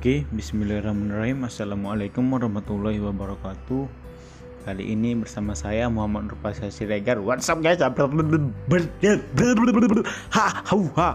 Oke, bismillahirrahmanirrahim. Assalamualaikum warahmatullahi wabarakatuh. Kali ini bersama saya Muhammad Nurpasya Siregar. What's up guys? Ha, ha, ha.